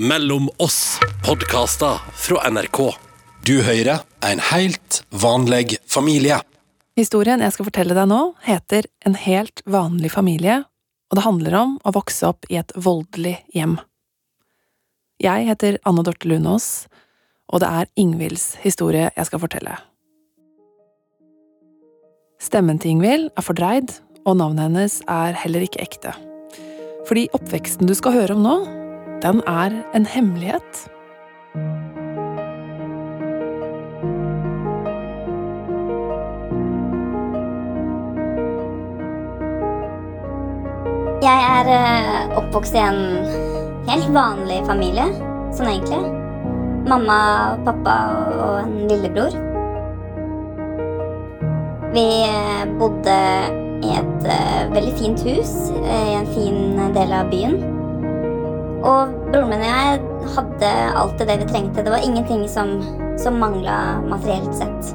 Mellom oss podkaster fra NRK. Du hører en helt vanlig familie. Historien jeg skal fortelle deg nå, heter En helt vanlig familie, og det handler om å vokse opp i et voldelig hjem. Jeg heter Anne Dorte Lunås, og det er Ingvilds historie jeg skal fortelle. Stemmen til Ingvild er fordreid, og navnet hennes er heller ikke ekte. Fordi oppveksten du skal høre om nå, den er en hemmelighet. Jeg er eh, oppvokst i en helt vanlig familie, sånn egentlig. Mamma, pappa og en lillebror. Vi eh, bodde i et eh, veldig fint hus i en fin del av byen. Og broren min og jeg hadde alltid det vi trengte. Det var ingenting som, som mangla materielt sett.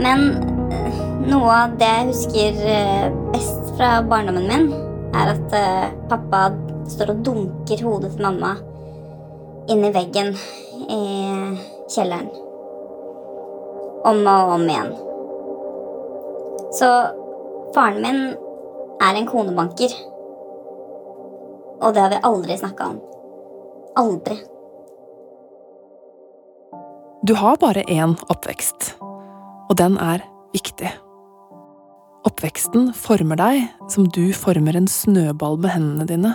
Men eh, noe av det jeg husker eh, best fra barndommen min, er at eh, pappa står og dunker hodet til mamma inn i veggen i kjelleren. Om og om igjen. Så faren min er en konebanker. Og det har vi aldri snakka om. Aldri. Du har bare én oppvekst, og den er viktig. Oppveksten former deg som du former en snøball med hendene dine.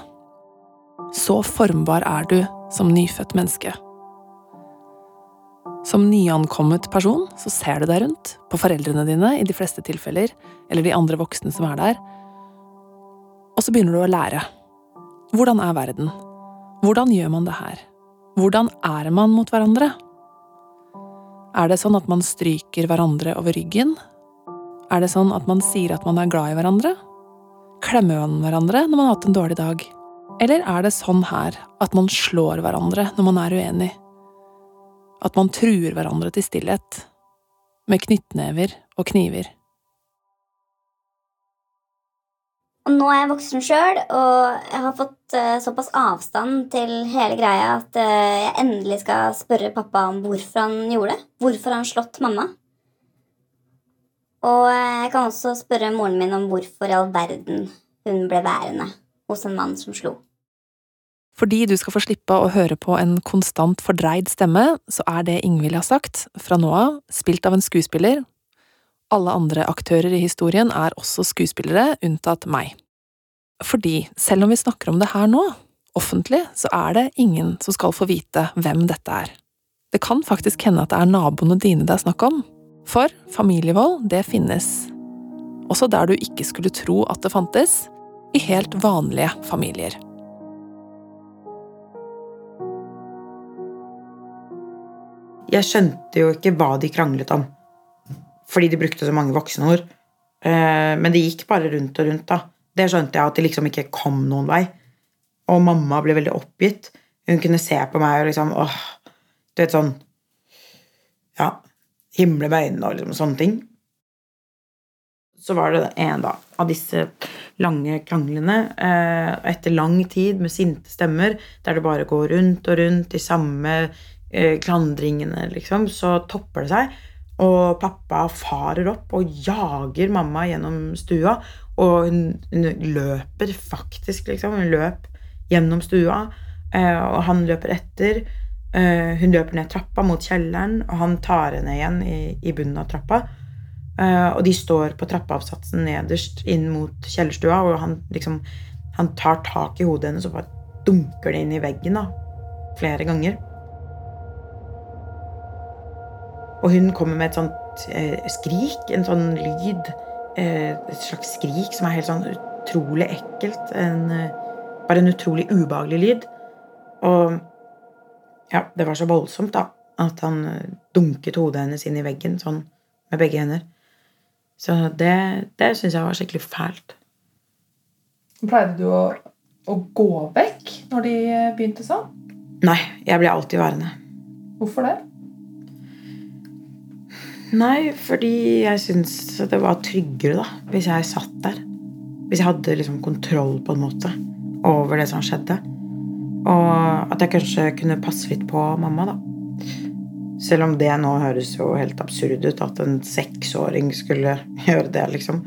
Så formbar er du som nyfødt menneske. Som nyankommet person så ser du deg rundt, på foreldrene dine i de fleste tilfeller, eller de andre voksne som er der, og så begynner du å lære. Hvordan er verden? Hvordan gjør man det her? Hvordan er man mot hverandre? Er det sånn at man stryker hverandre over ryggen? Er det sånn at man sier at man er glad i hverandre? Klemmer man hverandre når man har hatt en dårlig dag? Eller er det sånn her at man slår hverandre når man er uenig? At man truer hverandre til stillhet? Med knyttnever og kniver? Og nå er jeg voksen sjøl, og jeg har fått uh, såpass avstand til hele greia at uh, jeg endelig skal spørre pappa om hvorfor han gjorde det. Hvorfor han slått mamma? Og uh, jeg kan også spørre moren min om hvorfor i all verden hun ble værende hos en mann som slo. Fordi du skal få slippe å høre på en konstant fordreid stemme, så er det Ingvild har sagt, fra nå av, spilt av en skuespiller. Alle andre aktører i historien er også skuespillere, unntatt meg. Fordi selv om vi snakker om det her nå, offentlig, så er det ingen som skal få vite hvem dette er. Det kan faktisk hende at det er naboene dine det er snakk om. For familievold, det finnes. Også der du ikke skulle tro at det fantes, i helt vanlige familier. Jeg skjønte jo ikke hva de kranglet om, fordi de brukte så mange voksenord. Eh, Men det gikk bare rundt og rundt, da. Det skjønte jeg at de liksom ikke kom noen vei. Og mamma ble veldig oppgitt. Hun kunne se på meg og liksom åh, Du vet sånn Ja, himle med øynene og liksom sånne ting. Så var det en da, av disse lange kranglene, eh, etter lang tid med sinte stemmer, der det bare går rundt og rundt de samme eh, klandringene, liksom, så topper det seg. Og pappa farer opp og jager mamma gjennom stua. Og hun, hun løper faktisk, liksom. Hun løp gjennom stua, eh, og han løper etter. Eh, hun løper ned trappa mot kjelleren, og han tar henne igjen i, i bunnen av trappa. Eh, og de står på trappeavsatsen nederst inn mot kjellerstua, og han liksom Han tar tak i hodet hennes og bare dunker det inn i veggen da, flere ganger. Og hun kommer med et sånt eh, skrik, en sånn lyd eh, Et slags skrik som er helt sånn utrolig ekkelt. En, eh, bare en utrolig ubehagelig lyd. Og ja, det var så voldsomt, da, at han eh, dunket hodet hennes inn i veggen sånn med begge hender. Så det, det syns jeg var skikkelig fælt. Pleide du å, å gå vekk når de eh, begynte sånn? Nei, jeg ble alltid værende. Hvorfor det? Nei, fordi jeg syns det var tryggere, da, hvis jeg satt der. Hvis jeg hadde liksom kontroll, på en måte, over det som skjedde. Og at jeg kanskje kunne passe litt på mamma, da. Selv om det nå høres jo helt absurd ut at en seksåring skulle gjøre det, liksom.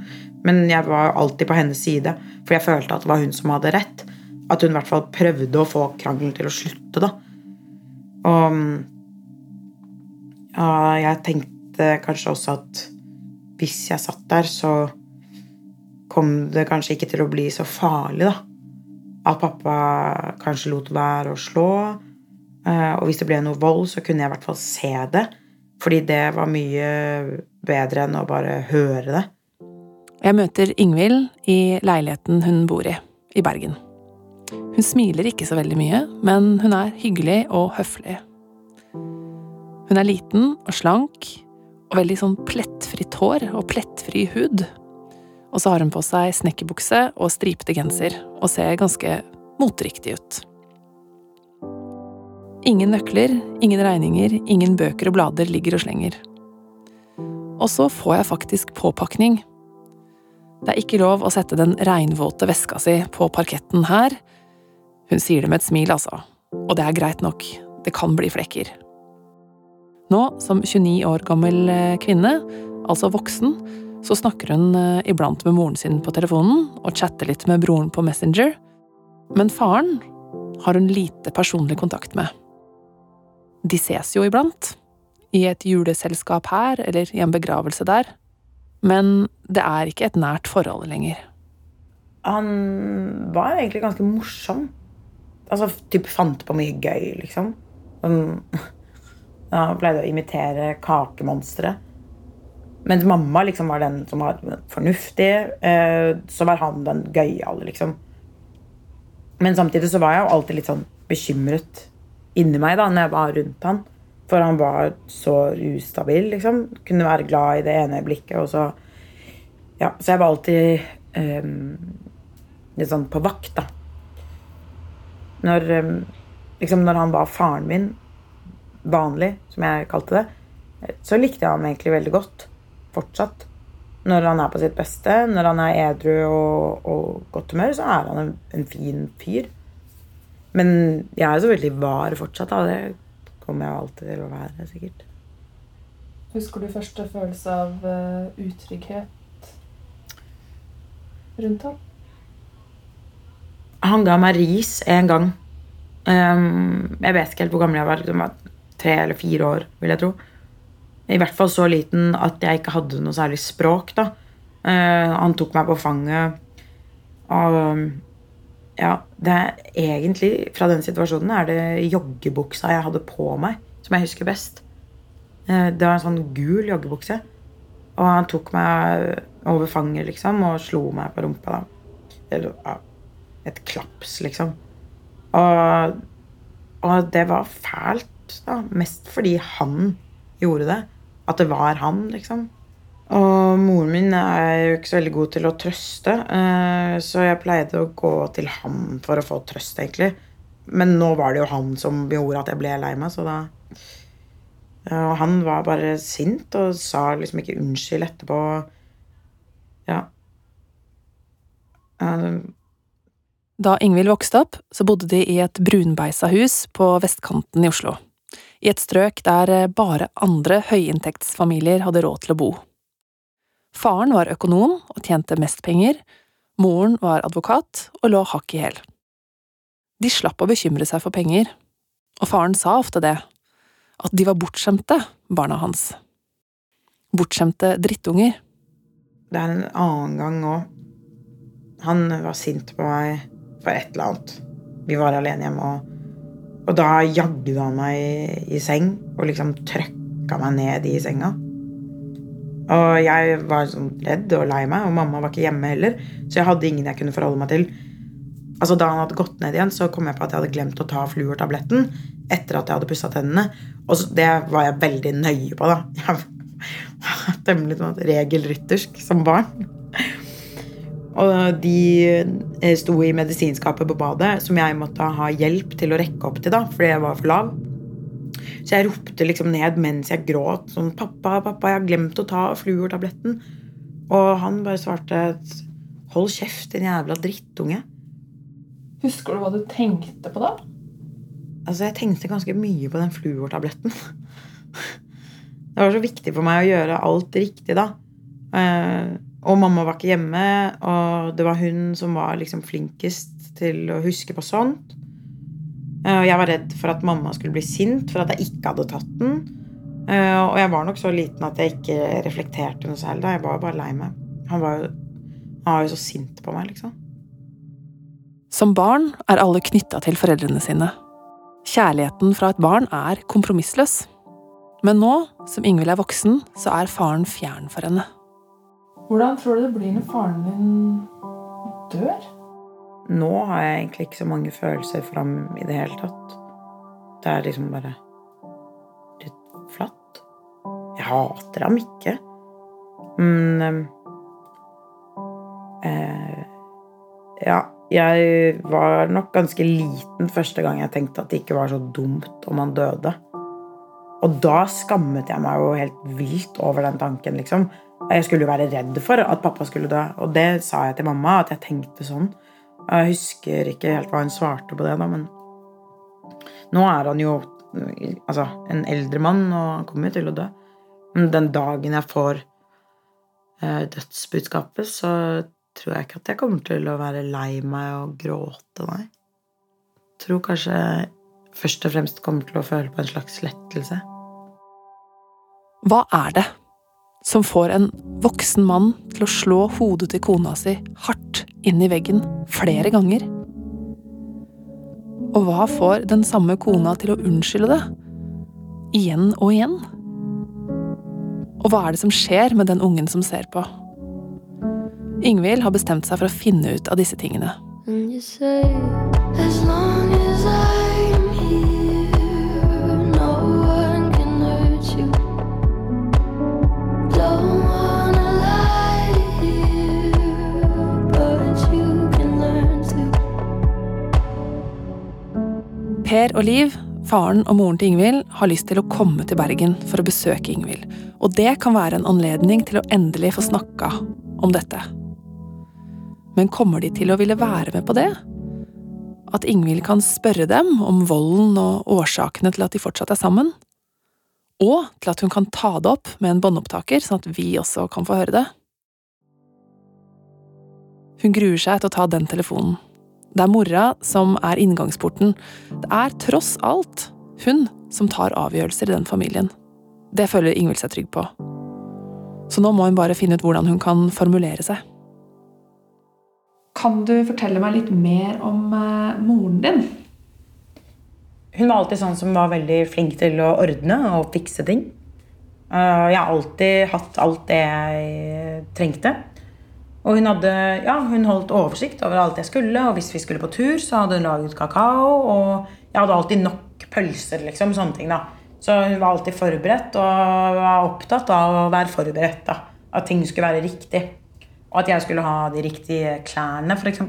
Men jeg var alltid på hennes side, for jeg følte at det var hun som hadde rett. At hun i hvert fall prøvde å få krangelen til å slutte, da. Og ja, jeg tenkte kanskje også at hvis jeg satt der, så kom det kanskje ikke til å bli så farlig, da. At pappa kanskje lot være å slå. Eh, og hvis det ble noe vold, så kunne jeg i hvert fall se det. Fordi det var mye bedre enn å bare høre det. Jeg møter Ingvild i leiligheten hun bor i, i Bergen. Hun smiler ikke så veldig mye, men hun er hyggelig og høflig. Hun er liten og slank, og veldig sånn plettfritt hår og plettfri hud. Og så har hun på seg snekkerbukse og stripete genser, og ser ganske moteriktig ut. Ingen nøkler, ingen regninger, ingen bøker og blader ligger og slenger. Og så får jeg faktisk påpakning. Det er ikke lov å sette den regnvåte veska si på parketten her. Hun sier det med et smil, altså. Og det er greit nok. Det kan bli flekker. Nå, som 29 år gammel eh, kvinne, altså voksen, så snakker hun eh, iblant med moren sin på telefonen og chatter litt med broren på Messenger. Men faren har hun lite personlig kontakt med. De ses jo iblant. I et juleselskap her eller i en begravelse der. Men det er ikke et nært forhold lenger. Han var egentlig ganske morsom. Altså typ fant på mye gøy, liksom. Um, han pleide å imitere kakemonstre. Mens mamma liksom var den som var fornuftig, eh, så var han den gøyale, liksom. Men samtidig så var jeg jo alltid litt sånn bekymret inni meg da når jeg var rundt han. For han var så ustabil, liksom. Kunne være glad i det ene blikket, og så Ja, så jeg var alltid um, litt sånn på vakt, da. Når um, Liksom når han var faren min, vanlig, som jeg kalte det, så likte jeg ham egentlig veldig godt. Fortsatt. Når han er på sitt beste, når han er edru og, og godt humør, så er han en, en fin fyr. Men jeg er så veldig var fortsatt. Da. Det kommer jeg alltid til å være, sikkert. Husker du første følelse av uh, utrygghet rundt ham? Han ga meg ris en gang. Um, jeg vet ikke helt hvor gammel jeg var. Tre eller fire år, vil jeg tro. I hvert fall så liten at jeg ikke hadde noe særlig språk. da. Uh, han tok meg på fanget. Og ja, det er egentlig Fra den situasjonen er det joggebuksa jeg hadde på meg, som jeg husker best. Uh, det var en sånn gul joggebukse. Og han tok meg over fanget, liksom, og slo meg på rumpa. da. Eller ja, et klaps, liksom. Og, og det var fælt, da. Mest fordi han gjorde det. At det var han, liksom. Og moren min er jo ikke så veldig god til å trøste, eh, så jeg pleide å gå til ham for å få trøst, egentlig. Men nå var det jo han som gjorde at jeg ble lei meg, så da Og han var bare sint og sa liksom ikke unnskyld etterpå. Ja. Da Ingvild vokste opp, så bodde de i et brunbeisa hus på vestkanten i Oslo. I et strøk der bare andre høyinntektsfamilier hadde råd til å bo. Faren var økonom og tjente mest penger, moren var advokat og lå hakk i hæl. De slapp å bekymre seg for penger, og faren sa ofte det, at de var bortskjemte, barna hans. Bortskjemte drittunger. Det er en annen gang òg. Han var sint på meg for et eller annet. Vi var alene hjemme, og, og da jagde han meg i, seng og liksom trøkka meg ned i senga. Og jeg var sånn redd og lei meg, og mamma var ikke hjemme heller, så jeg hadde ingen jeg kunne forholde meg til. Altså Da han hadde gått ned igjen, så kom jeg på at jeg hadde glemt å ta fluortabletten etter at jeg hadde pussa tennene. Og det var jeg veldig nøye på, da. Jeg var temmelig sånn regelryttersk som barn. Og de sto i medisinskapet på badet, som jeg måtte ha hjelp til å rekke opp til, da, fordi jeg var for lav. Så jeg ropte liksom ned mens jeg gråt sånn 'Pappa, pappa, jeg har glemt å ta fluortabletten.' Og han bare svarte 'Hold kjeft, din jævla drittunge'. Husker du hva du tenkte på da? Altså, jeg tenkte ganske mye på den fluortabletten. Det var så viktig for meg å gjøre alt riktig da. Eh, og mamma var ikke hjemme, og det var hun som var liksom flinkest til å huske på sånt. Eh, og jeg var redd for at mamma skulle bli sint for at jeg ikke hadde tatt den. Eh, og jeg var nok så liten at jeg ikke reflekterte noe særlig da. Jeg var bare lei meg. Han var jo, han var jo så sint på meg, liksom. Som barn er alle knytta til foreldrene sine. Kjærligheten fra et barn er kompromissløs. Men nå, som Ingvild er voksen, så er faren fjern for henne. Hvordan tror du det blir når faren din dør? Nå har jeg egentlig ikke så mange følelser fram i det hele tatt. Det er liksom bare litt flatt. Jeg hater ham ikke. Men ehm, eh, Ja, jeg var nok ganske liten første gang jeg tenkte at det ikke var så dumt om han døde. Og da skammet jeg meg jo helt vilt over den tanken, liksom. Jeg skulle jo være redd for at pappa skulle dø, og det sa jeg til mamma, at jeg tenkte sånn. Jeg husker ikke helt hva hun svarte på det, da, men nå er han jo altså, en eldre mann, og han kommer jo til å dø. Men den dagen jeg får eh, dødsbudskapet, så tror jeg ikke at jeg kommer til å være lei meg og gråte, nei. Jeg tror kanskje først og fremst kommer til å føle på en slags lettelse. Hva er det som får en voksen mann til å slå hodet til kona si hardt inn i veggen flere ganger? Og hva får den samme kona til å unnskylde det? Igjen og igjen? Og hva er det som skjer med den ungen som ser på? Ingvild har bestemt seg for å finne ut av disse tingene. And you say, as long as I'm Per og Liv, faren og moren til Ingvild, har lyst til å komme til Bergen for å besøke Ingvild. Og det kan være en anledning til å endelig få snakka om dette. Men kommer de til å ville være med på det? At Ingvild kan spørre dem om volden og årsakene til at de fortsatt er sammen? Og til at hun kan ta det opp med en båndopptaker, sånn at vi også kan få høre det? Hun gruer seg til å ta den telefonen. Det er mora som er inngangsporten. Det er tross alt hun som tar avgjørelser i den familien. Det føler Ingvild seg trygg på. Så nå må hun bare finne ut hvordan hun kan formulere seg. Kan du fortelle meg litt mer om eh, moren din? Hun var alltid sånn som var veldig flink til å ordne og fikse ting. Eh, Jeg har alltid hatt alt det jeg trengte. Og hun, hadde, ja, hun holdt oversikt over alt jeg skulle, og hvis vi skulle på tur, så hadde hun laget kakao. Og jeg hadde alltid nok pølser, liksom. Sånne ting, da. Så hun var alltid forberedt og var opptatt av å være forberedt. da. At ting skulle være riktig. Og at jeg skulle ha de riktige klærne, f.eks.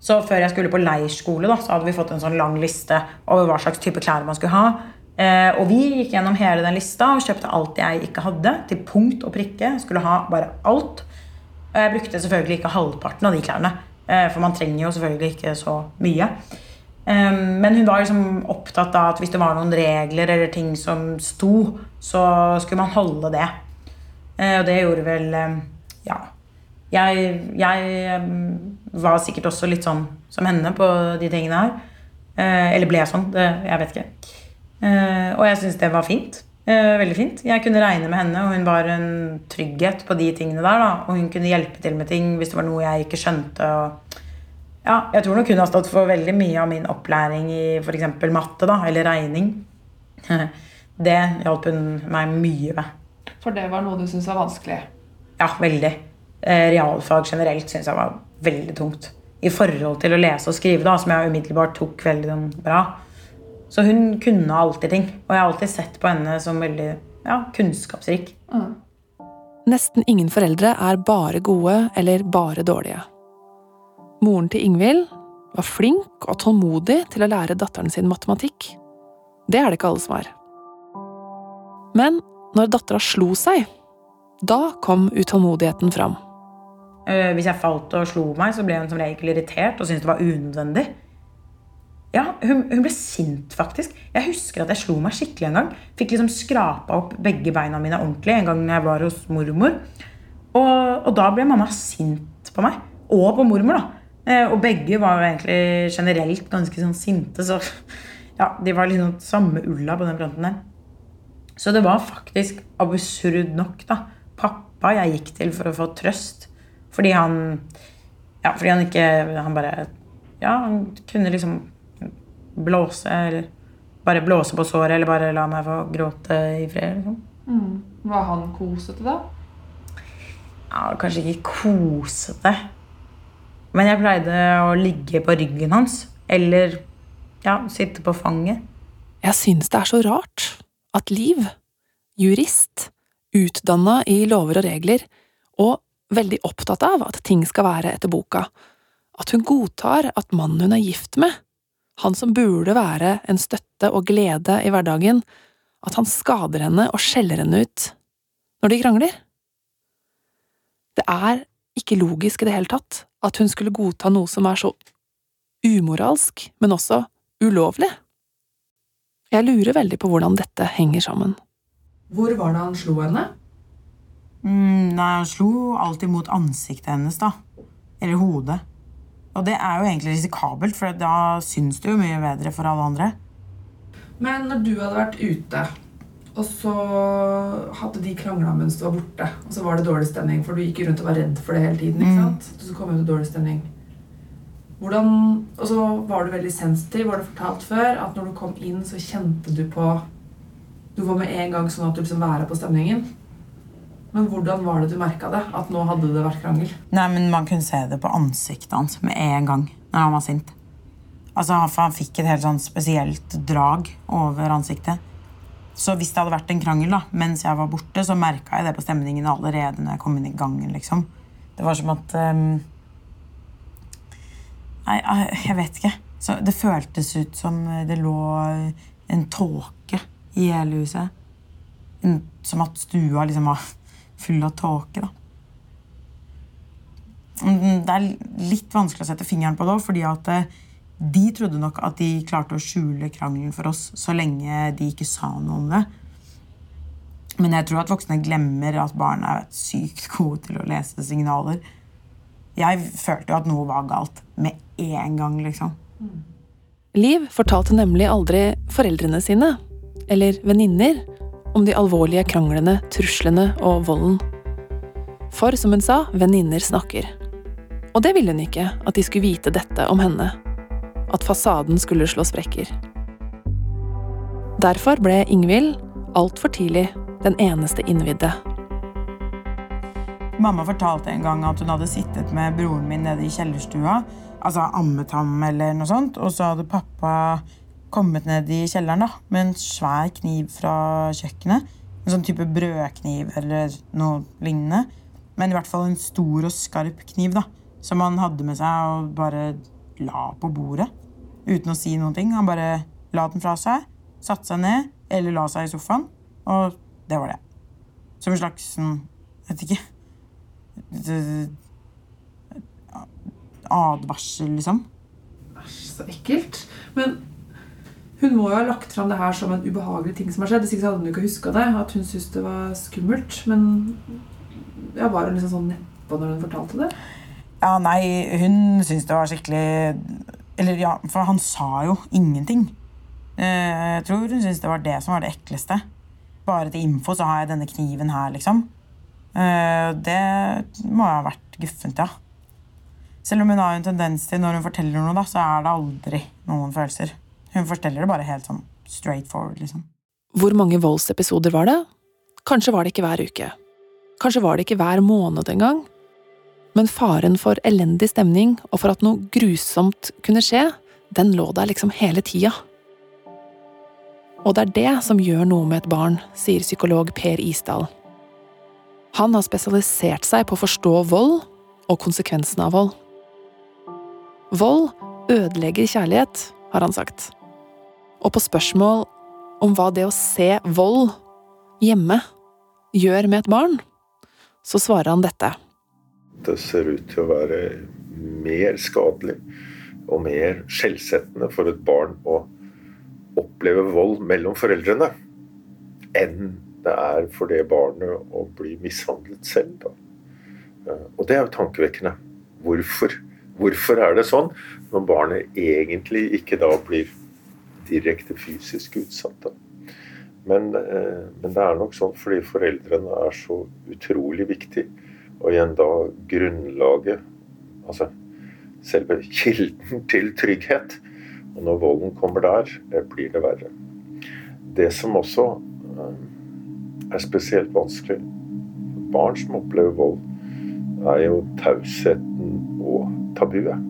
Så før jeg skulle på leirskole, da, så hadde vi fått en sånn lang liste over hva slags type klær man skulle ha. Eh, og vi gikk gjennom hele den lista og kjøpte alt jeg ikke hadde. Til punkt og prikke. Skulle ha bare alt. Og jeg brukte selvfølgelig ikke halvparten av de klærne. eh, For man trenger jo selvfølgelig ikke så mye. Eh, Men hun var liksom opptatt av at hvis det var noen regler eller ting som sto, så skulle man holde det. Eh, Og det gjorde vel eh, Ja. Jeg, jeg eh, var sikkert også litt sånn som henne på de tingene her. Eh, Eller ble sånn. Det, jeg vet ikke. Og jeg syns det var fint. Eh, Veldig fint. Jeg kunne regne med henne, og hun var en trygghet på de tingene der. Da. Og hun kunne hjelpe til med ting hvis det var noe jeg ikke skjønte. Og ja, jeg tror nok hun har stått for veldig mye av min opplæring i f.eks. matte da, eller regning. Det hjalp hun meg mye med. For det var noe du syntes var vanskelig. Ja, veldig. Eh, Realfag generelt syns jeg var veldig tungt. I forhold til å lese og skrive, da, som jeg umiddelbart tok veldig bra. Så hun kunne alltid ting. Og jeg har alltid sett på henne som veldig ja, kunnskapsrik. Nesten ingen foreldre er bare gode eller bare dårlige. Moren til Ingvild var flink og tålmodig til å lære datteren sin matematikk. Det er det ikke alle som er. Men når dattera slo seg, da kom utålmodigheten fram. Eh, Hvis jeg falt og slo meg, så ble hun som regel irritert og syntes det var unødvendig. Ja, hun, hun ble sint, faktisk. Jeg husker at jeg slo meg skikkelig en gang. Fikk liksom skrapa opp begge beina mine ordentlig en gang jeg var hos mormor. Og, og da ble mamma sint på meg. Og på mormor, da. Eh, og begge var jo egentlig generelt ganske sånn sinte, så ja, de var liksom samme ulla på den fronten der. Så det var faktisk absurd nok, da. Pappa jeg gikk til for å få trøst. Fordi han Ja, fordi han ikke Han bare Ja, han kunne liksom blåse, eller bare blåse på såret, eller bare la meg få gråte i fred. liksom. Var han kosete, da? Ja, kanskje ikke kosete. Men jeg pleide å ligge på ryggen hans. Eller ja, sitte på fanget. Jeg syns det er så rart at Liv, jurist, utdanna i lover og regler, og veldig opptatt av at ting skal være etter boka, at hun godtar at mannen hun er gift med, han som burde være en støtte og glede i hverdagen, at han skader henne og skjeller henne ut når de krangler. Det er ikke logisk i det hele tatt at hun skulle godta noe som er så umoralsk, men også ulovlig. Jeg lurer veldig på hvordan dette henger sammen. Hvor var det han slo henne? Mm, nei, han slo alltid mot ansiktet hennes, da. Eller hodet. Og det er jo egentlig risikabelt, for da syns det jo mye bedre for alle andre. Men når du hadde vært ute, og så hadde de krangla mens du var borte, og så var det dårlig stemning, for du gikk rundt og var redd for det hele tiden, ikke Mm. sant? Så kom det dårlig stemning. Hvordan, og så var du veldig sensitiv, var det fortalt før, at når du kom inn, så kjente du på Du var med en gang sånn at du liksom væra på stemningen. Men hvordan var det du merka det? At nå hadde det vært krangel? Nei, men Man kunne se det på ansiktet hans med en gang når han var sint. Altså, han, fikk et helt sånn spesielt drag over ansiktet. Så hvis det hadde vært en krangel da, mens jeg var borte, så merka jeg det på stemningen allerede når jeg kom inn i gangen. liksom. Det var som at um... Nei, jeg jeg vet ikke. Så det føltes ut som det lå en tåke i hele huset. Som at stua liksom var full av tåke. Mm, Det er litt vanskelig å sette fingeren på det òg, fordi at eh, de trodde nok at de klarte å skjule krangelen for oss så lenge de ikke sa noe om det. Men jeg tror at voksne glemmer at barn er sykt gode til å lese signaler. Jeg følte jo at noe var galt med en gang, liksom. Liv fortalte nemlig aldri foreldrene sine, eller venninner, om de alvorlige kranglene, truslene og volden. For som hun sa, venninner snakker. Og det ville hun ikke, at de skulle vite dette om henne. At fasaden skulle slå sprekker. Derfor ble Ingvild, altfor tidlig, den eneste innvidde. Mamma fortalte en gang at hun hadde sittet med broren min nede i kjellerstua, altså ammet ham eller noe sånt, og så hadde pappa kommet ned i kjelleren da, med en svær kniv fra kjøkkenet. En sånn type brødkniv eller noe lignende. Men i hvert fall en stor og skarp kniv da, som han hadde med seg og bare la på bordet. Uten å si noen ting. Han bare la den fra seg, satte seg ned eller la seg i sofaen, og det var det. Som en slags sånn, vet ikke advarsel, liksom. Æsj, så ekkelt. Men hun må jo ha lagt fram det her som en ubehagelig ting som har skjedd. Ikke hadde hun ikke huska det. At hun syntes det var skummelt. Men ja, var hun liksom sånn nedpå når hun fortalte det? Ja, nei, hun syntes det var skikkelig Eller ja, for han sa jo ingenting. Eh, Jeg tror hun syntes det var det som var det ekleste. Bare til info så har jeg denne kniven her, liksom. Eh, Det må ha vært guffent, ja. Selv om hun har en tendens til når hun forteller noe, da, så er det aldri noen følelser. Hun forteller det bare helt sånn straight forward, liksom. Hvor mange voldsepisoder var det? Kanskje var det ikke hver uke. Kanskje var det ikke hver måned engang. Men faren for elendig stemning og for at noe grusomt kunne skje, den lå der liksom hele tida. Og det er det som gjør noe med et barn, sier psykolog Per Isdal. Han har spesialisert seg på å forstå vold og konsekvensen av vold. Vold ødelegger kjærlighet, har han sagt. Og på spørsmål om hva det å se vold hjemme gjør med et barn, så svarer han dette. Det ser ut til å være mer skadelig og mer skjellsettende for et barn å oppleve vold mellom foreldrene enn det er for det barnet å bli mishandlet selv. Da. Eh, Og det er jo tankevekkende. Hvorfor? Hvorfor er det sånn når barnet egentlig ikke da blir direkte fysisk utsatt? Men, eh, men det er nok sånn fordi foreldrene er så utrolig viktig, og igjen da grunnlaget, altså selve kilden til trygghet. Og når volden kommer der, eh, blir det verre. Det som også eh, er spesielt vanskelig for barn som opplever vold, er jo tausheten og tabuet.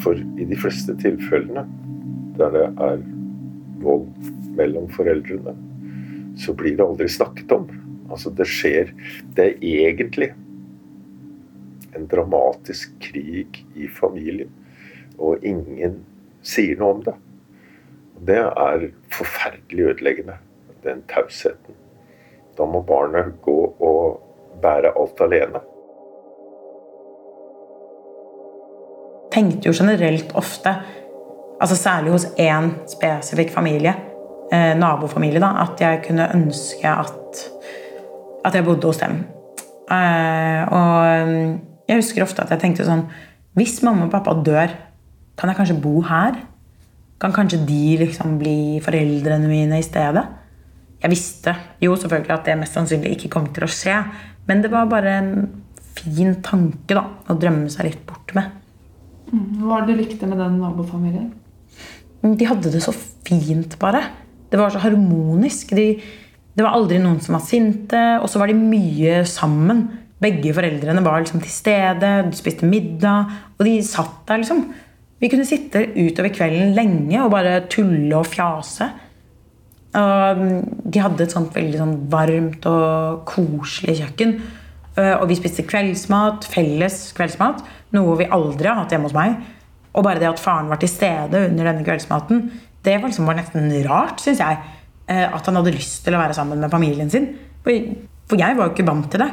For i de fleste tilfellene der det er vold mellom foreldrene, så blir det aldri snakket om. Altså det skjer Det er egentlig en dramatisk krig i familien, og ingen sier noe om det. Det er forferdelig ødeleggende, den tausheten. Da må barnet gå og bære alt alene. tenkte jo generelt ofte, altså særlig hos én spesifikk familie, eh, nabofamilie, da, at jeg kunne ønske at, at jeg bodde hos dem. Eh, og mm, jeg husker ofte at jeg tenkte sånn Hvis mamma og pappa dør, kan jeg kanskje bo her? Kan kanskje de liksom bli foreldrene mine i stedet? Jeg visste jo selvfølgelig at det mest sannsynlig ikke kom til å skje, men det var bare en fin tanke da, å drømme seg litt bort med. Hva er det du likte med den nabofamilien? De hadde det så fint, bare. Det var så harmonisk. De, det var aldri noen som var sinte, og så var de mye sammen. Begge foreldrene var liksom til stede, de spiste middag, og de satt der, liksom. Vi kunne sitte utover kvelden lenge og bare tulle og fjase. Og mm, de hadde et sånt veldig sånn varmt og koselig kjøkken. Eh, Og vi spiste kveldsmat, felles kveldsmat, noe vi aldri har hatt hjemme hos meg. Og bare det at faren var til stede under denne kveldsmaten, det var, liksom var nesten rart, syns jeg. eh, At han hadde lyst til å være sammen med familien sin. For jeg var jo ikke vant til det.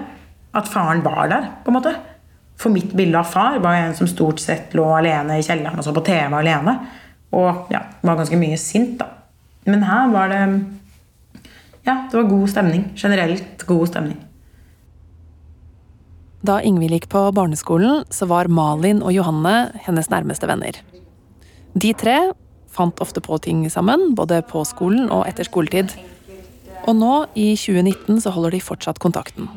At faren var der, på en måte. For mitt bilde av far var en som stort sett lå alene i kjelleren og så på TV alene. Og ja, var ganske mye sint, da. Men her var det Ja, det var god stemning. Generelt god stemning. Da Ingvild gikk på barneskolen, så var Malin og Johanne hennes nærmeste venner. De tre fant ofte på ting sammen, både på skolen og etter skoletid. Og nå, i 2019, så holder de fortsatt kontakten.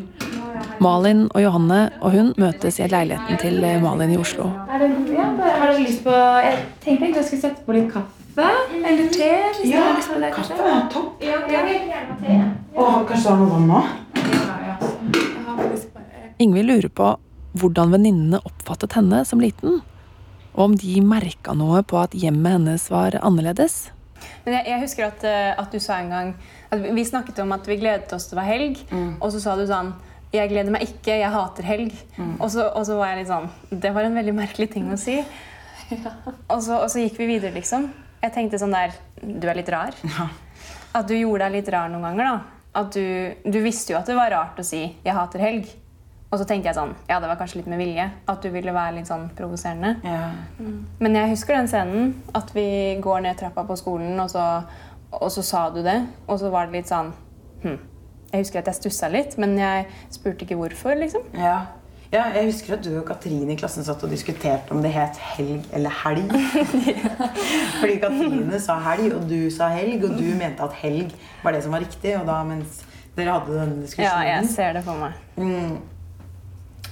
Malin og Johanne og hun møtes i leiligheten til Malin i Oslo. Er det, ja, har dere lyst på Jeg tenkte egentlig jeg skulle sette på litt kaffe eller te. Hvis har lyst på det. Kaffe er topp. Ja, te. Og kanskje du har noe vann nå? Ja, ja. Jeg har faktisk Ingvild lurer på hvordan venninnene oppfattet henne som liten. Og om de merka noe på at hjemmet hennes var annerledes. Men jeg, jeg husker at, eh, at du sa en gang at Vi snakket om at vi gledet oss til det var helg, og så sa du sånn Jeg gleder meg ikke, jeg hater helg. Og, så, og så var jeg litt sånn Det var en veldig merkelig ting å si. Og, så, og så gikk vi videre, liksom. Jeg tenkte sånn der Du er litt rar. At du gjorde deg litt rar noen ganger. da. At du, du visste jo at det var rart å si 'jeg hater helg'. Og så tenkte jeg sånn Ja, det var kanskje litt med vilje. At du ville være litt sånn provoserende. Ja. Men jeg husker den scenen. At vi går ned trappa på skolen, og så, og så sa du det. Og så var det litt sånn hm. Jeg husker at jeg stussa litt, men jeg spurte ikke hvorfor. liksom. Ja. ja, jeg husker at du og Katrine i klassen satt og diskuterte om det het helg eller helg. Fordi Katrine sa helg, og du sa helg, og du mente at helg var det som var riktig. Og da mens dere hadde denne Ja, jeg ser det for meg. mm,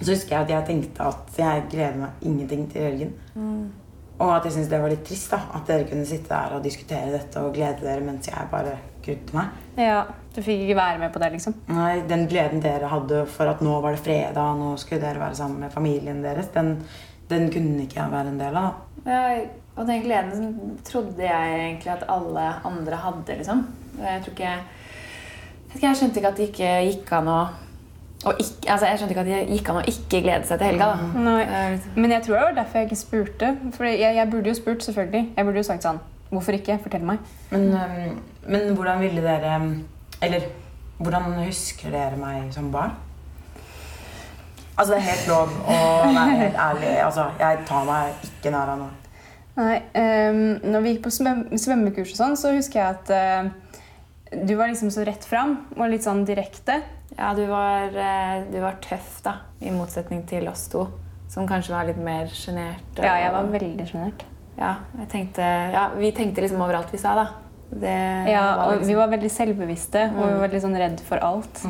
så husker jeg at jeg tenkte at jeg gleder meg ingenting til helgen. Og at jeg syntes det var litt trist da, at dere kunne sitte der og diskutere dette og glede dere mens jeg bare grudde meg. Ja, Du fikk ikke være med på det, liksom? Nei, Den gleden dere hadde for at nå var det fredag, nå skulle dere være sammen med familien deres, den, den kunne ikke jeg være en del av. Ja, og den gleden trodde jeg egentlig at alle andre hadde, liksom. Jeg tror ikke Jeg, jeg skjønte ikke at det ikke gikk an å ikke, altså jeg skjønte ikke at det gikk an å ikke glede seg til helga. da. Nei. Det er litt- Men jeg tror det var derfor jeg ikke spurte. For jeg, jeg burde jo spurt, selvfølgelig. Jeg burde jo sagt sånn Hvorfor ikke? Fortell meg. Men, men hvordan ville dere Eller hvordan husker dere meg som barn? Altså, det er helt lov å være helt ærlig. Altså, jeg tar meg ikke nær av noe. Nei, um, når vi gikk på svøm svømmekurs og sånn, så husker jeg at uh, du var liksom så rett fram og litt sånn direkte. Ja, du var, eh, du var tøff, da, i motsetning til oss to. Som kanskje var litt mer sjenerte. Ja, jeg var veldig sjenert. Ja, ja, vi tenkte liksom over alt vi sa, da. Det Ja, og liksom- vi var veldig selvbevisste og vi Mm. var veldig sånn redd for alt.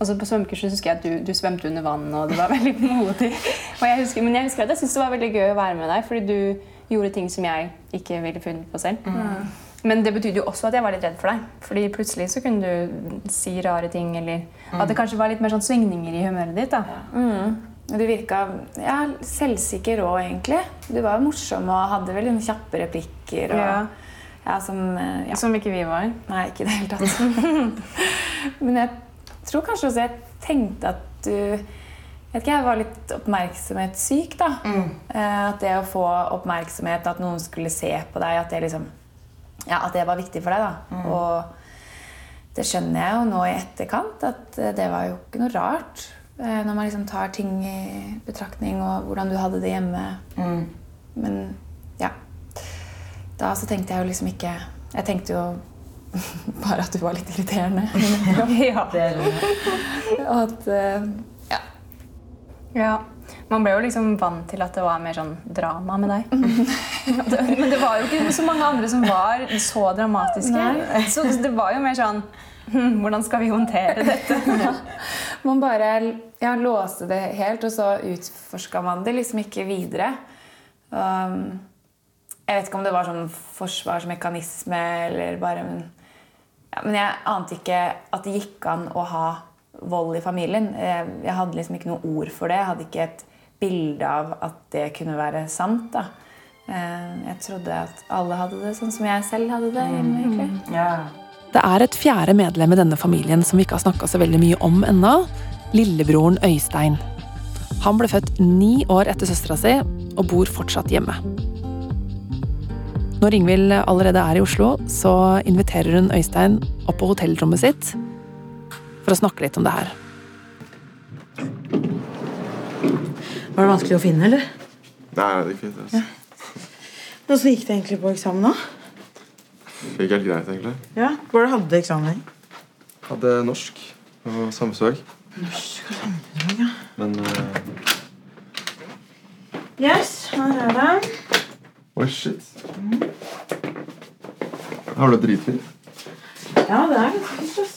Og så på svømmekurset husker jeg at du, du svømte under vann, og du var veldig modig. Og jeg husker, men jeg husker at jeg syntes det var veldig gøy å være med deg, fordi du gjorde ting som jeg ikke ville funnet på selv. Mm. Men det betydde jo også at jeg var litt redd for deg. Fordi plutselig så kunne du si rare ting, eller at det kanskje var litt mer sånn svingninger i humøret ditt. da. Mm. Du virka ja, selvsikker òg, egentlig. Du var morsom og hadde veldig noen kjappe replikker. Og, Ja. ja, som, eh, ja. Som ikke vi var. Nei, ikke i det hele tatt. Men jeg tror kanskje også jeg tenkte at du jeg vet ikke, jeg var litt oppmerksomhetssyk. da. Mm. At det å få oppmerksomhet, at noen skulle se på deg, at det, liksom, ja, at det var viktig for deg. da. Og det skjønner jeg jo nå i etterkant, at eh, det var jo ikke noe rart. eh, Når man liksom tar ting i betraktning, og hvordan du hadde det hjemme. Men ja. Da så tenkte jeg jo liksom ikke Jeg tenkte jo bare at du var litt irriterende. ja. Og at eh, Ja. Ja. Man ble jo liksom vant til at det var mer sånn drama med deg. Men det var jo ikke så mange andre som var så dramatiske. Så det var jo mer sånn hm, Hvordan skal vi håndtere dette? Man bare ja, låste det helt, og så utforska man det liksom ikke videre. Um, jeg vet ikke om det var sånn forsvarsmekanisme eller bare Men, ja, men jeg ante ikke at det gikk an å ha vold i familien. Jeg, jeg hadde liksom ikke noe ord for det. Jeg hadde ikke et bilde av at det kunne være sant. da. Eh, Jeg trodde at alle hadde det sånn som jeg selv hadde det. hjemme, egentlig. Det er et fjerde medlem i denne familien som vi ikke har snakka så veldig mye om ennå. Lillebroren Øystein. Han ble født ni år etter søstera si og bor fortsatt hjemme. Når Ingvild allerede er i Oslo, så inviterer hun Øystein opp på hotellrommet sitt for å snakke litt om det her. Var det vanskelig å finne, eller? Nei, det gikk fint. Altså. Hvordan gikk det egentlig på eksamen, da? Det gikk helt greit, egentlig. Ja, Hvor hadde du eksamen? Hadde norsk og samfunnsfag. Norsk og samfunnsfag, ja. Men uh, Yes, her er det. Oi, shit. Har du det dritfint? Ja, det er ganske fint, ass.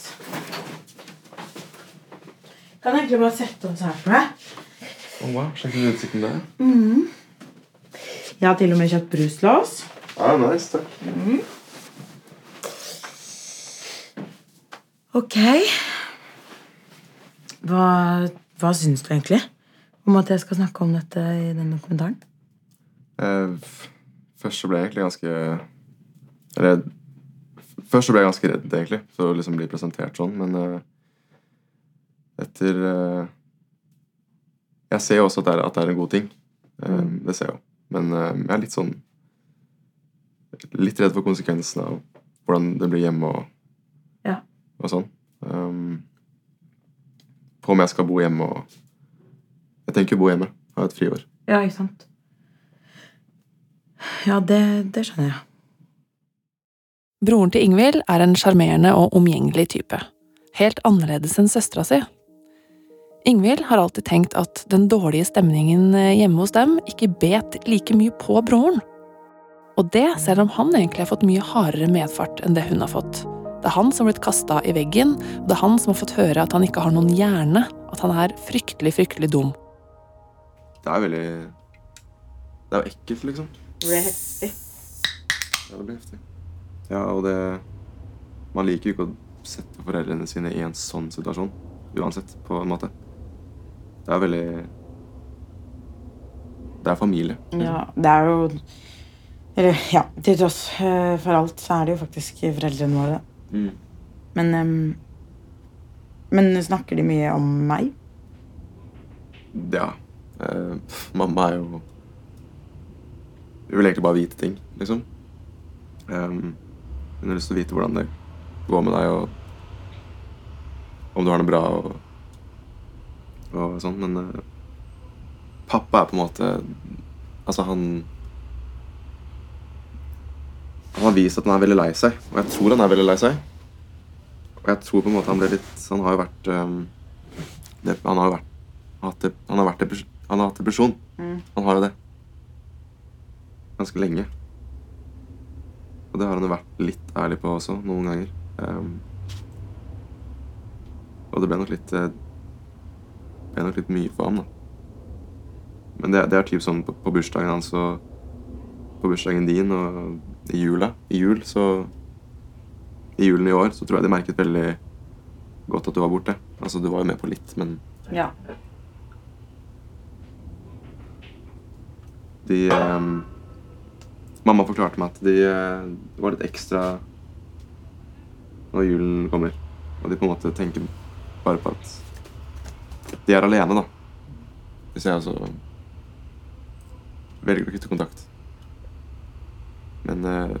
Kan jeg egentlig bare sette oss her for deg? Oh, wow, ut utsikten der. Mm. Jeg har til og med kjøpt brus til oss. Ja, nice, takk. Mm. Ok. Hva, hva syns du egentlig om at jeg skal snakke om dette i denne kommentaren? Eh, først så ble jeg egentlig ganske redd. først så ble jeg ganske redd, egentlig, for å liksom bli presentert sånn, men eh, etter eh, Jeg ser jo også at det er, at det er en god ting. Eh, Det ser jeg jo. Men eh, jeg er litt sånn Litt redd for konsekvensene av hvordan det blir hjemme og, Ja. og sånn. Um, på om jeg skal bo hjemme og Jeg tenker jo bo hjemme. Ha et friår. Ja, ikke sant? Ja, det, det skjønner jeg. Broren til Ingvild er en sjarmerende og omgjengelig type. Helt annerledes enn søstera si. Ingvild har alltid tenkt at den dårlige stemningen hjemme hos dem ikke bet like mye på broren. Og det selv om han egentlig har fått mye hardere medfart enn det hun har fått. Det er han som har blitt kasta i veggen, og det er han som har fått høre at han ikke har noen hjerne, at han er fryktelig, fryktelig dum. Det er veldig Det er jo ekkelt, liksom. Det er heftig. Ja, det blir heftig. Ja, og det Man liker jo ikke å sette foreldrene sine i en sånn situasjon. Uansett, på en måte. Det er veldig Det er familie. Ja, det er jo Eller ja, til tross eh, for alt så er det jo faktisk foreldrene våre. Mm. Men um, Men snakker de mye om meg? Ja. Uh, mamma er jo Hun vil egentlig bare vite ting, liksom. Um, hun har lyst til å vite hvordan det går med deg, og om du har det bra og, og sånn. Men uh, pappa er på en måte Altså, han han har vist at han er veldig lei seg, og jeg tror han er veldig lei seg. Og jeg tror på en måte han ble litt Han har jo vært um, det, Han har jo vært hatt han, har vært depres, han har hatt depresjon. Mm. Han har jo det. Ganske lenge. Og det har han jo vært litt ærlig på også, noen ganger. Um, og det ble nok litt eh, ble nok litt mye for ham, da. Men det, det er typ sånn på, på bursdagen hans og på bursdagen din og i jula. I jul så I julen i år så tror jeg de merket veldig godt at du var borte. Altså, du var jo med på litt, men Ja. de eh, Mamma forklarte meg at de, eh, det var litt ekstra når julen kommer. Og de på en måte tenker bare på at de er alene, da. Hvis jeg altså velger å kutte kontakt. Men uh...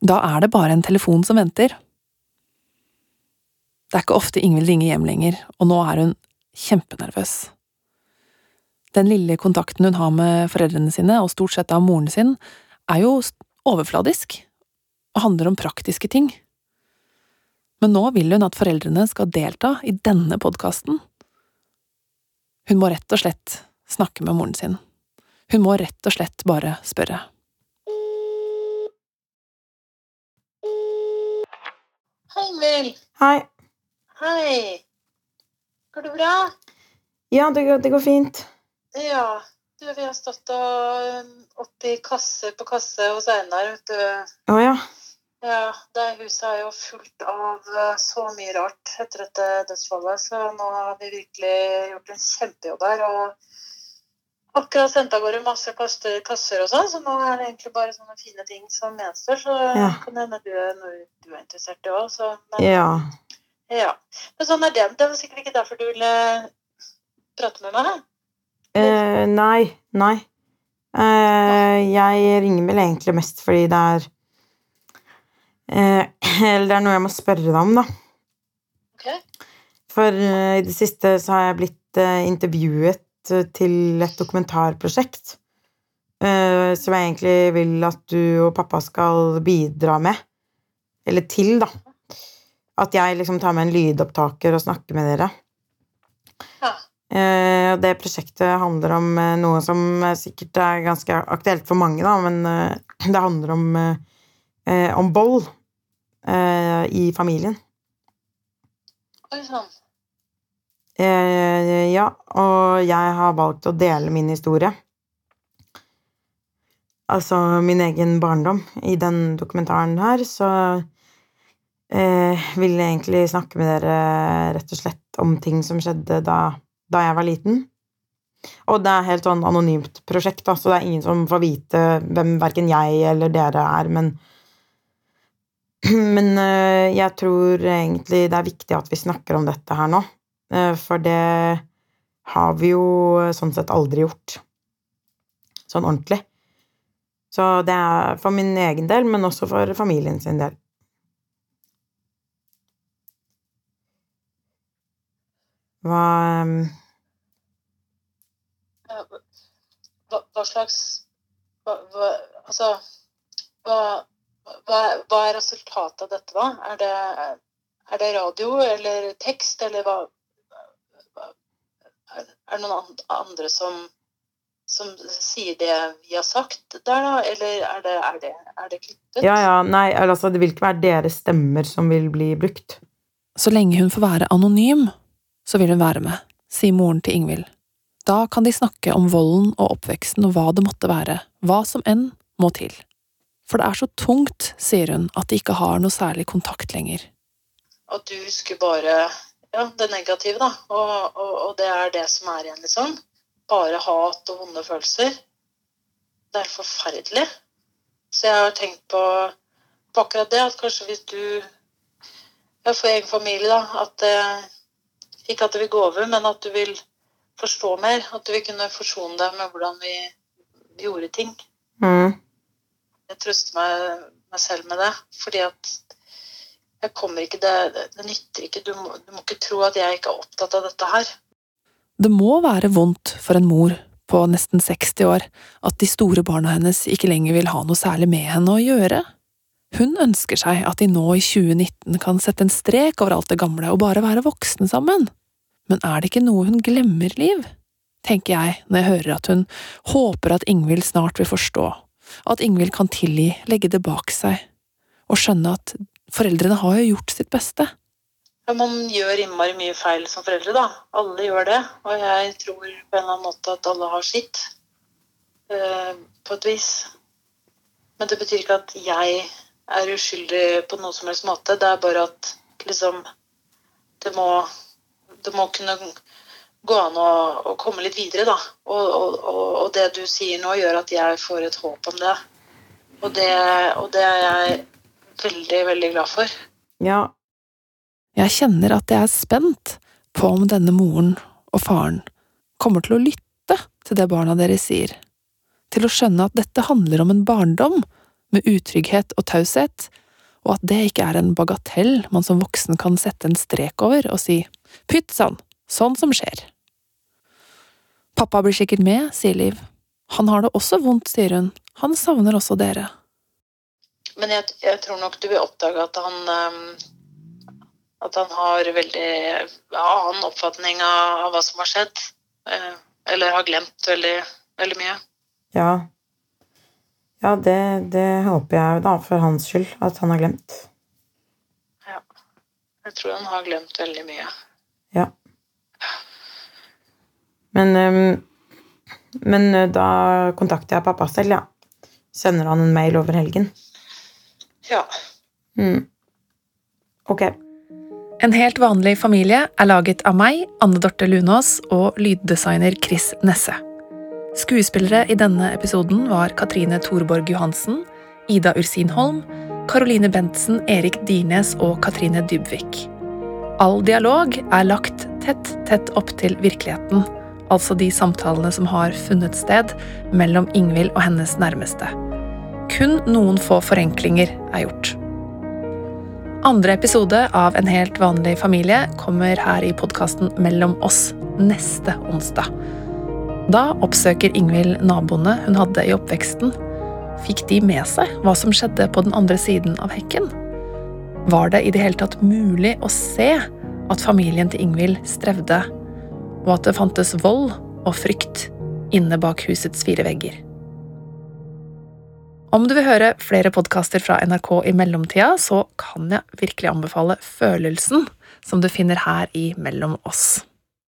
Da er det bare en telefon som venter. Det er ikke ofte Ingvild ringer hjem lenger, og nå er hun kjempenervøs. Den lille kontakten hun har med foreldrene sine, og stort sett av moren sin, er jo overfladisk, og handler om praktiske ting. Men nå vil hun at foreldrene skal delta i denne podkasten. Hun må rett og slett snakke med moren sin. Hun må rett og slett bare spørre. Hei, Mel. Hei. Hei. Går det bra? Ja, det går, det går fint. Ja. Du, vi har stått og um, oppi kasse på kasse hos Einar, vet du. Å ja. Ja, det huset er jo fullt av uh, så mye rart etter dette dødsfallet, så nå har vi virkelig gjort en kjempejobb her. Og akkurat sendt av gårde masse kaster, kasser og sånn, så nå er det egentlig bare sånne fine ting som gjenstår. Så Ja. kan hende du, du er interessert i òg, så men- Ja. Ja. Men sånn er det. Det var sikkert ikke derfor du ville prate med meg. Eh, nei. Nei. Eh, jeg ringer vel egentlig mest fordi det er eh, Eller det er noe jeg må spørre deg om, da. Okay. For eh, i det siste så har jeg blitt eh, intervjuet eh, til et dokumentarprosjekt. eh, som jeg egentlig vil at du og pappa skal bidra med. Eller til, da. At jeg liksom tar med en lydopptaker og snakker med dere. Ja. Eh, det prosjektet handler om eh, noe som eh, sikkert er ganske aktuelt for mange, da, men eh, det handler om, eh, eh, om vold eh, i familien. Oi sann. Eh, ja, og jeg har valgt å dele min historie. Altså min egen barndom. I den dokumentaren her så eh, vil jeg egentlig snakke med dere rett og slett om ting som skjedde da, da jeg var liten. Og det er helt sånn anonymt prosjekt, da, så det er ingen som får vite hvem verken jeg eller dere er, men Men eh, jeg tror egentlig det er viktig at vi snakker om dette her nå. Eh, For det har vi jo sånn sett aldri gjort. Sånn ordentlig. Så det er for min egen del, men også for familien sin del. Hva ehm, Hva, hva slags hva, hva, Altså hva, hva, hva er resultatet av dette, da? Er det, er det radio eller tekst, eller hva hva- Er er det noen andre som, som sier det vi har sagt der, da? Eller er det, er det, er det klippet? Ja, ja, nei, altså det vil ikke være deres stemmer som vil bli brukt. Så lenge hun får være anonym, så vil hun være med, sier moren til Ingvild. Da kan de snakke om volden og oppveksten og hva det måtte være, hva som enn må til. For det er så tungt, sier hun, at de ikke har noe særlig kontakt lenger. At du husker bare ja, det negative, da. Og, og, og det er det som er igjen, liksom. Bare hat og vonde følelser. Det er forferdelig. Så jeg har tenkt på, på akkurat det, at kanskje hvis du ja, For egen familie, da. At det Ikke at det vil gå over, men at du vil forstå mer. At du vil kunne forsone deg med hvordan vi, vi gjorde ting. Mm. Jeg trøster meg, meg selv med det. Fordi at jeg kommer ikke Det, det, nytter ikke. Du må, du må ikke tro at jeg ikke er opptatt av dette her. Det må være vondt for en mor på nesten 60 år, at de store barna hennes ikke lenger vil ha noe særlig med henne å gjøre. Hun ønsker seg at de nå i 2019 kan sette en strek over alt det gamle og bare være voksne sammen. Men er det ikke noe hun glemmer, Liv? tenker jeg når jeg hører at hun håper at Ingvild snart vil forstå, at Ingvild kan tilgi, legge det bak seg, og skjønne at foreldrene har jo gjort sitt beste. Ja, man gjør innmari mye feil som foreldre, da. Alle gjør det. Og jeg tror på en eller annen måte at alle har sitt. eh, på et vis. Men det betyr ikke at jeg er uskyldig på noe som helst måte. Det er bare at liksom Det må, det må kunne gå an å, å komme litt videre, da. Og, og, og, det du sier nå, gjør at jeg får et håp om det. Og det, og det er jeg veldig, veldig glad for. Ja, Jeg kjenner at jeg er spent på om denne moren og faren kommer til å lytte til det barna deres sier, til å skjønne at dette handler om en barndom med utrygghet og taushet, og at det ikke er en bagatell man som voksen kan sette en strek over og si pytt sann, sånn som skjer. Pappa blir sikkert med, sier Liv. Han har det også vondt, sier hun, han savner også dere. Men jeg, jeg tror nok du vil oppdage at han ehm, At han har veldig annen oppfatning av, av hva som har skjedd. Eh, eller har glemt veldig, veldig mye. ja. Ja, det, det håper jeg da, for hans skyld, at han har glemt. Ja. Jeg tror han har glemt veldig mye. Ja. Men, ehm, men eh, da kontakter jeg pappa selv, ja. Sender han en mail over helgen. Ja. Mm. Ok. En helt vanlig familie er laget av meg, Anne Dorte Lunås, og lyddesigner Chris Nesse. Skuespillere i denne episoden var Katrine Thorborg Johansen, Ida Ursinholm, Caroline Bentsen, Erik Dirnes og Katrine Dybvik. All dialog er lagt tett, tett opp til virkeligheten, altså de samtalene som har funnet sted mellom Ingvild og hennes nærmeste. Kun noen få forenklinger er gjort. Andre episode av En helt vanlig familie kommer her i podkasten Mellom oss neste onsdag. Da oppsøker Ingvild naboene hun hadde i oppveksten. Fikk de med seg hva som skjedde på den andre siden av hekken? Var det i det hele tatt mulig å se at familien til Ingvild strevde, og at det fantes vold og frykt inne bak husets fire vegger? Om du vil høre flere podkaster fra NRK i mellomtida, så kan jeg virkelig anbefale Følelsen, som du finner her i Mellom oss.